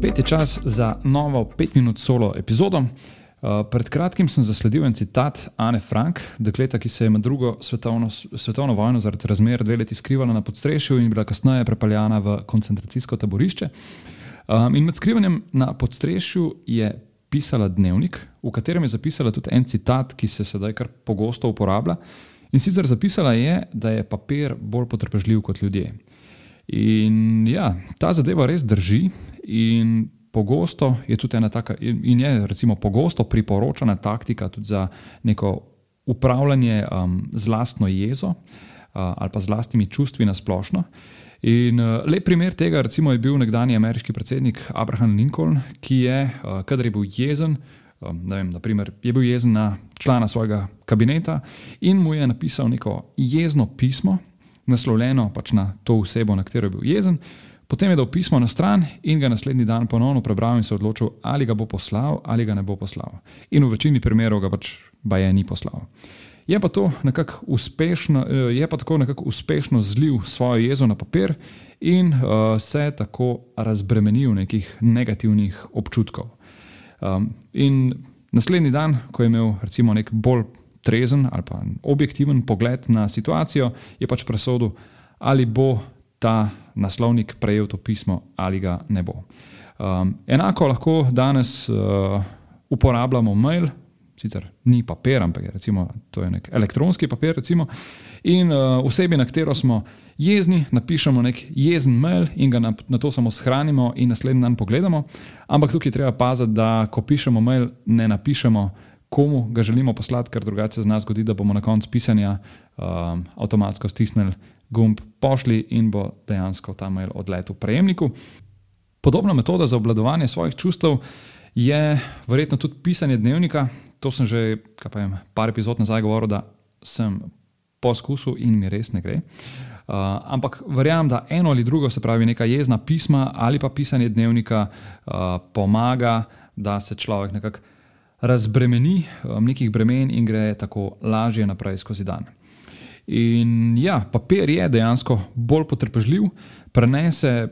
Spet je čas za novo 5-minut solo epizodo. Uh, pred kratkim sem zasledil en citat Anne Frank, dekleta, ki se je med drugo svetovno, svetovno vojno zaradi razmer dve leti skrivala na podstrešju in bila kasneje prepeljana v koncentracijsko taborišče. Um, in med skrivanjem na podstrešju je pisala dnevnik, v katerem je zapisala tudi en citat, ki se sedaj kar pogosto uporablja. In sicer zapisala je, da je papir bolj potrpežljiv kot ljudje. In ja, ta zadeva res drži, in pogosto je tudi ena taka, in je recimo pogosto priporočena taktika tudi za neko upravljanje um, z lastno jezo uh, ali pa z lastnimi čustvi na splošno. In uh, lep primer tega recimo, je bil nekdani ameriški predsednik Abraham Lincoln, ki je, uh, kadar je bil jezen, um, vem, naprimer, je bil jezen na člana svojega kabineta in mu je napisal neko jezno pismo, naslovljeno pač na to osebo, na katero je bil jezen. Potem je dal pismo na stran in ga naslednji dan ponovno prebral in se odločil, ali ga bo poslal ali ga ne bo poslal. In v večini primerov ga pač baje ni poslal. Je pa, nekako uspešno, eh, je pa tako nekako uspešno zlil svojo jezo na papir in uh, se tako razbremenil nekih negativnih občutkov. Um, in naslednji dan, ko je imel recimo nek bolj trezen ali pa objektiven pogled na situacijo, je pač presodil, ali bo ta naslovnik prejel to pismo ali ga ne bo. Um, enako lahko danes uh, uporabljamo mail, sicer ni papir, ampak je recimo, to je nek elektronski papir. Recimo, in uh, osebi, na katero smo jezni, napišemo nek jezen mail in ga na, na to samo shranimo in naslednji dan pogledamo. Ampak tukaj treba paziti, da ko pišemo mail, ne napišemo komu ga želimo poslati, ker drugače se z nas zgodi, da bomo na koncu pisanja um, avtomatsko stisnili gumb pošli in bo dejansko ta mail odletel prejemniku. Podobna metoda za obvladovanje svojih čustev je verjetno tudi pisanje dnevnika. To sem že vem, par epizod nazaj govoril, da sem poskusil in mi res ne gre. Uh, ampak verjamem, da eno ali drugo, se pravi, neka jezna pisma ali pa pisanje dnevnika, uh, pomaga, da se človek nekako razbremeni um, nekih bremen in gre tako lažje naprej skozi dan. In ja, papir je dejansko bolj potrpežljiv, prenese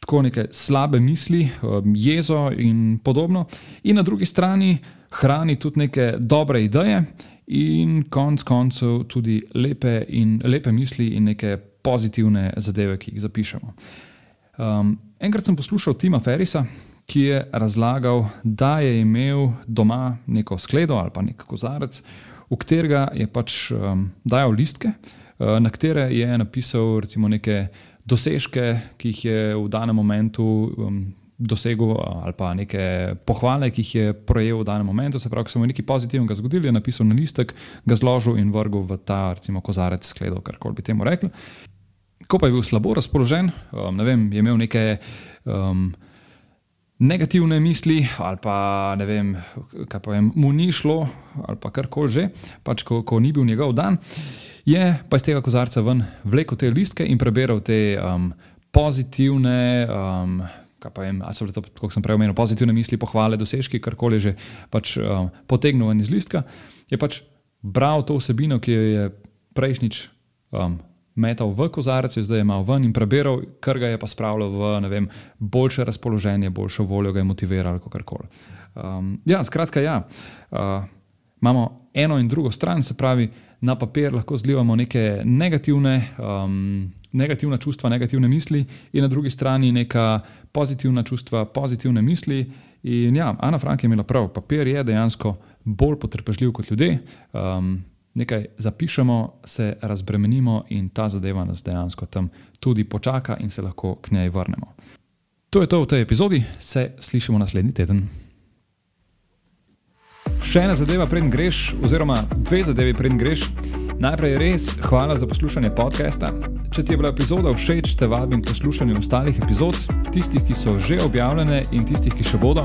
tako neke slabe misli, um, jezo in podobno, in na drugi strani hrani tudi neke dobre ideje in konec koncev tudi lepe, in, lepe misli in neke pozitivne zadeve, ki jih zapišemo. Um, enkrat sem poslušal Tima Ferisa, ki je razlagal, da je imel doma neko skledo ali pa nek kozarec, v katerega je pač um, dajal listke, uh, na katere je napisal recimo neke dosežke, ki jih je v danem momentu. Um, Dosegel ali pa neke pohvale, ki jih je projel v danem momentu, se pravi, ko se mu je nekaj pozitivnega zgodilo, je napisal na listek, ga zložil in vrgel v ta, recimo, kozarec skledo, kar koli bi temu rekli. Ko pa je bil slabo razpoložen, um, ne vem, je imel neke um, negativne misli, ali pa ne vem, kaj pa vem, mu ni šlo, ali pa karkoli že, pač ko, ko ni bil njegov dan, je pa iz tega kozarca ven vlekel te listke in preberal te um, pozitivne. Um, Kaj pa vem, ali so to, kot sem prej omenil, pozitivne misli, pohvale, dosežki, karkoli že pač, um, potegnil iz listka, je pač bral to vsebino, ki jo je prejšnjič um, metal v kozarec, zdaj je imel ven in prebiral, kar ga je pa spravilo v vem, boljše razpoloženje, boljšo voljo, ga je motiviral, kako koli. Um, ja, skratka, ja. Uh, imamo eno in drugo stran, se pravi, na papir lahko zlivamo neke negativne, um, negativne čustva, negativne misli, in na drugi strani neka pozitivna čustva, pozitivne misli. In ja, Ana Frank je imela prav, papir je dejansko bolj potrpežljiv kot ljudje. Um, nekaj zapišemo, se razbremenimo in ta zadeva nas dejansko tam tudi počaka in se lahko k njej vrnemo. To je to v tej epizodi, se slišimo naslednji teden. Še ena zadeva, preden greš, oziroma dve zadevi, preden greš. Najprej res hvala za poslušanje podcasta. Če ti je bila epizoda všeč, te vabim k poslušanju ostalih epizod, tistih, ki so že objavljene in tistih, ki še bodo.